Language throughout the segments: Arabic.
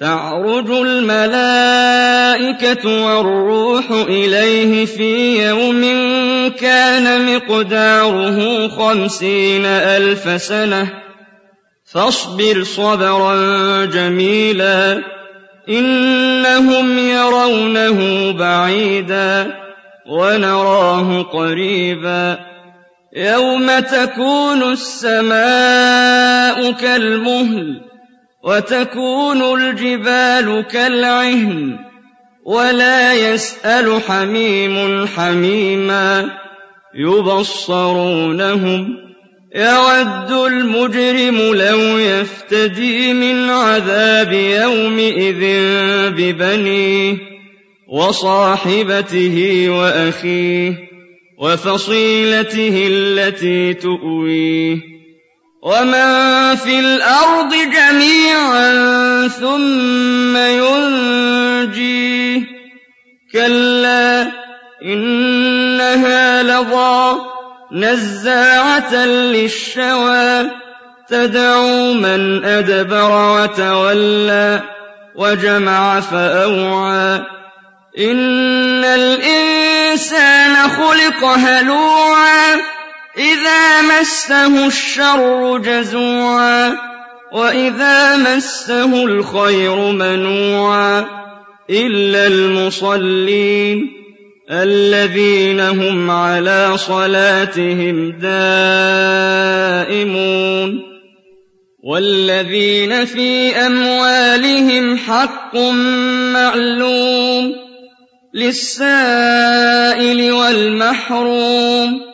تعرج الملائكة والروح إليه في يوم كان مقداره خمسين ألف سنة. فاصبر صبرا جميلا إنهم يرونه بعيدا ونراه قريبا. يوم تكون السماء كالمهل وتكون الجبال كالعهن ولا يسأل حميم حميما يبصرونهم يود المجرم لو يفتدي من عذاب يومئذ ببنيه وصاحبته وأخيه وفصيلته التي تؤويه ومن في الأرض جميعا ثم ينجيه كلا إنها لظى نزاعة للشوى تدعو من أدبر وتولى وجمع فأوعى إن الإنسان خلق هلوعا إذا مسه الشر جزوعا وإذا مسه الخير منوعا إلا المصلين الذين هم على صلاتهم دائمون والذين في أموالهم حق معلوم للسائل والمحروم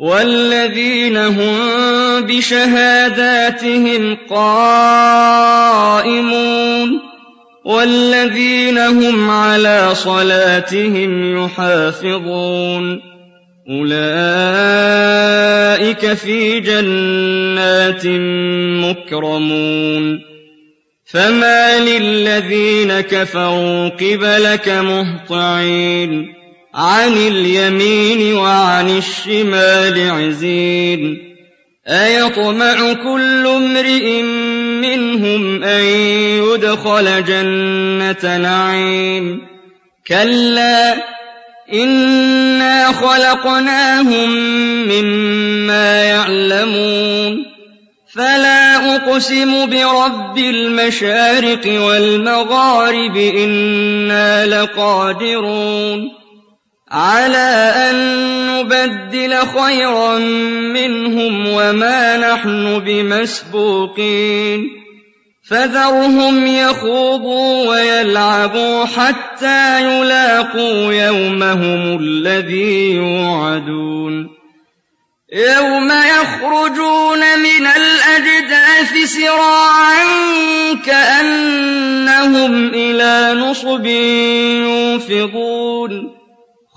والذين هم بشهاداتهم قائمون والذين هم على صلاتهم يحافظون أولئك في جنات مكرمون فما للذين كفروا قبلك مهطعين عن اليمين وعن الشمال عزين. أيطمع كل امرئ منهم أن يدخل جنة نعيم. كلا إنا خلقناهم مما يعلمون. فلا أقسم برب المشارق والمغارب إنا لقادرون. على أن نبدل خيرا منهم وما نحن بمسبوقين. فذرهم يخوضوا ويلعبوا حتى يلاقوا يومهم الذي يوعدون. يوم يخرجون من الأجداث سراعا كأنهم إلى نصب يوفضون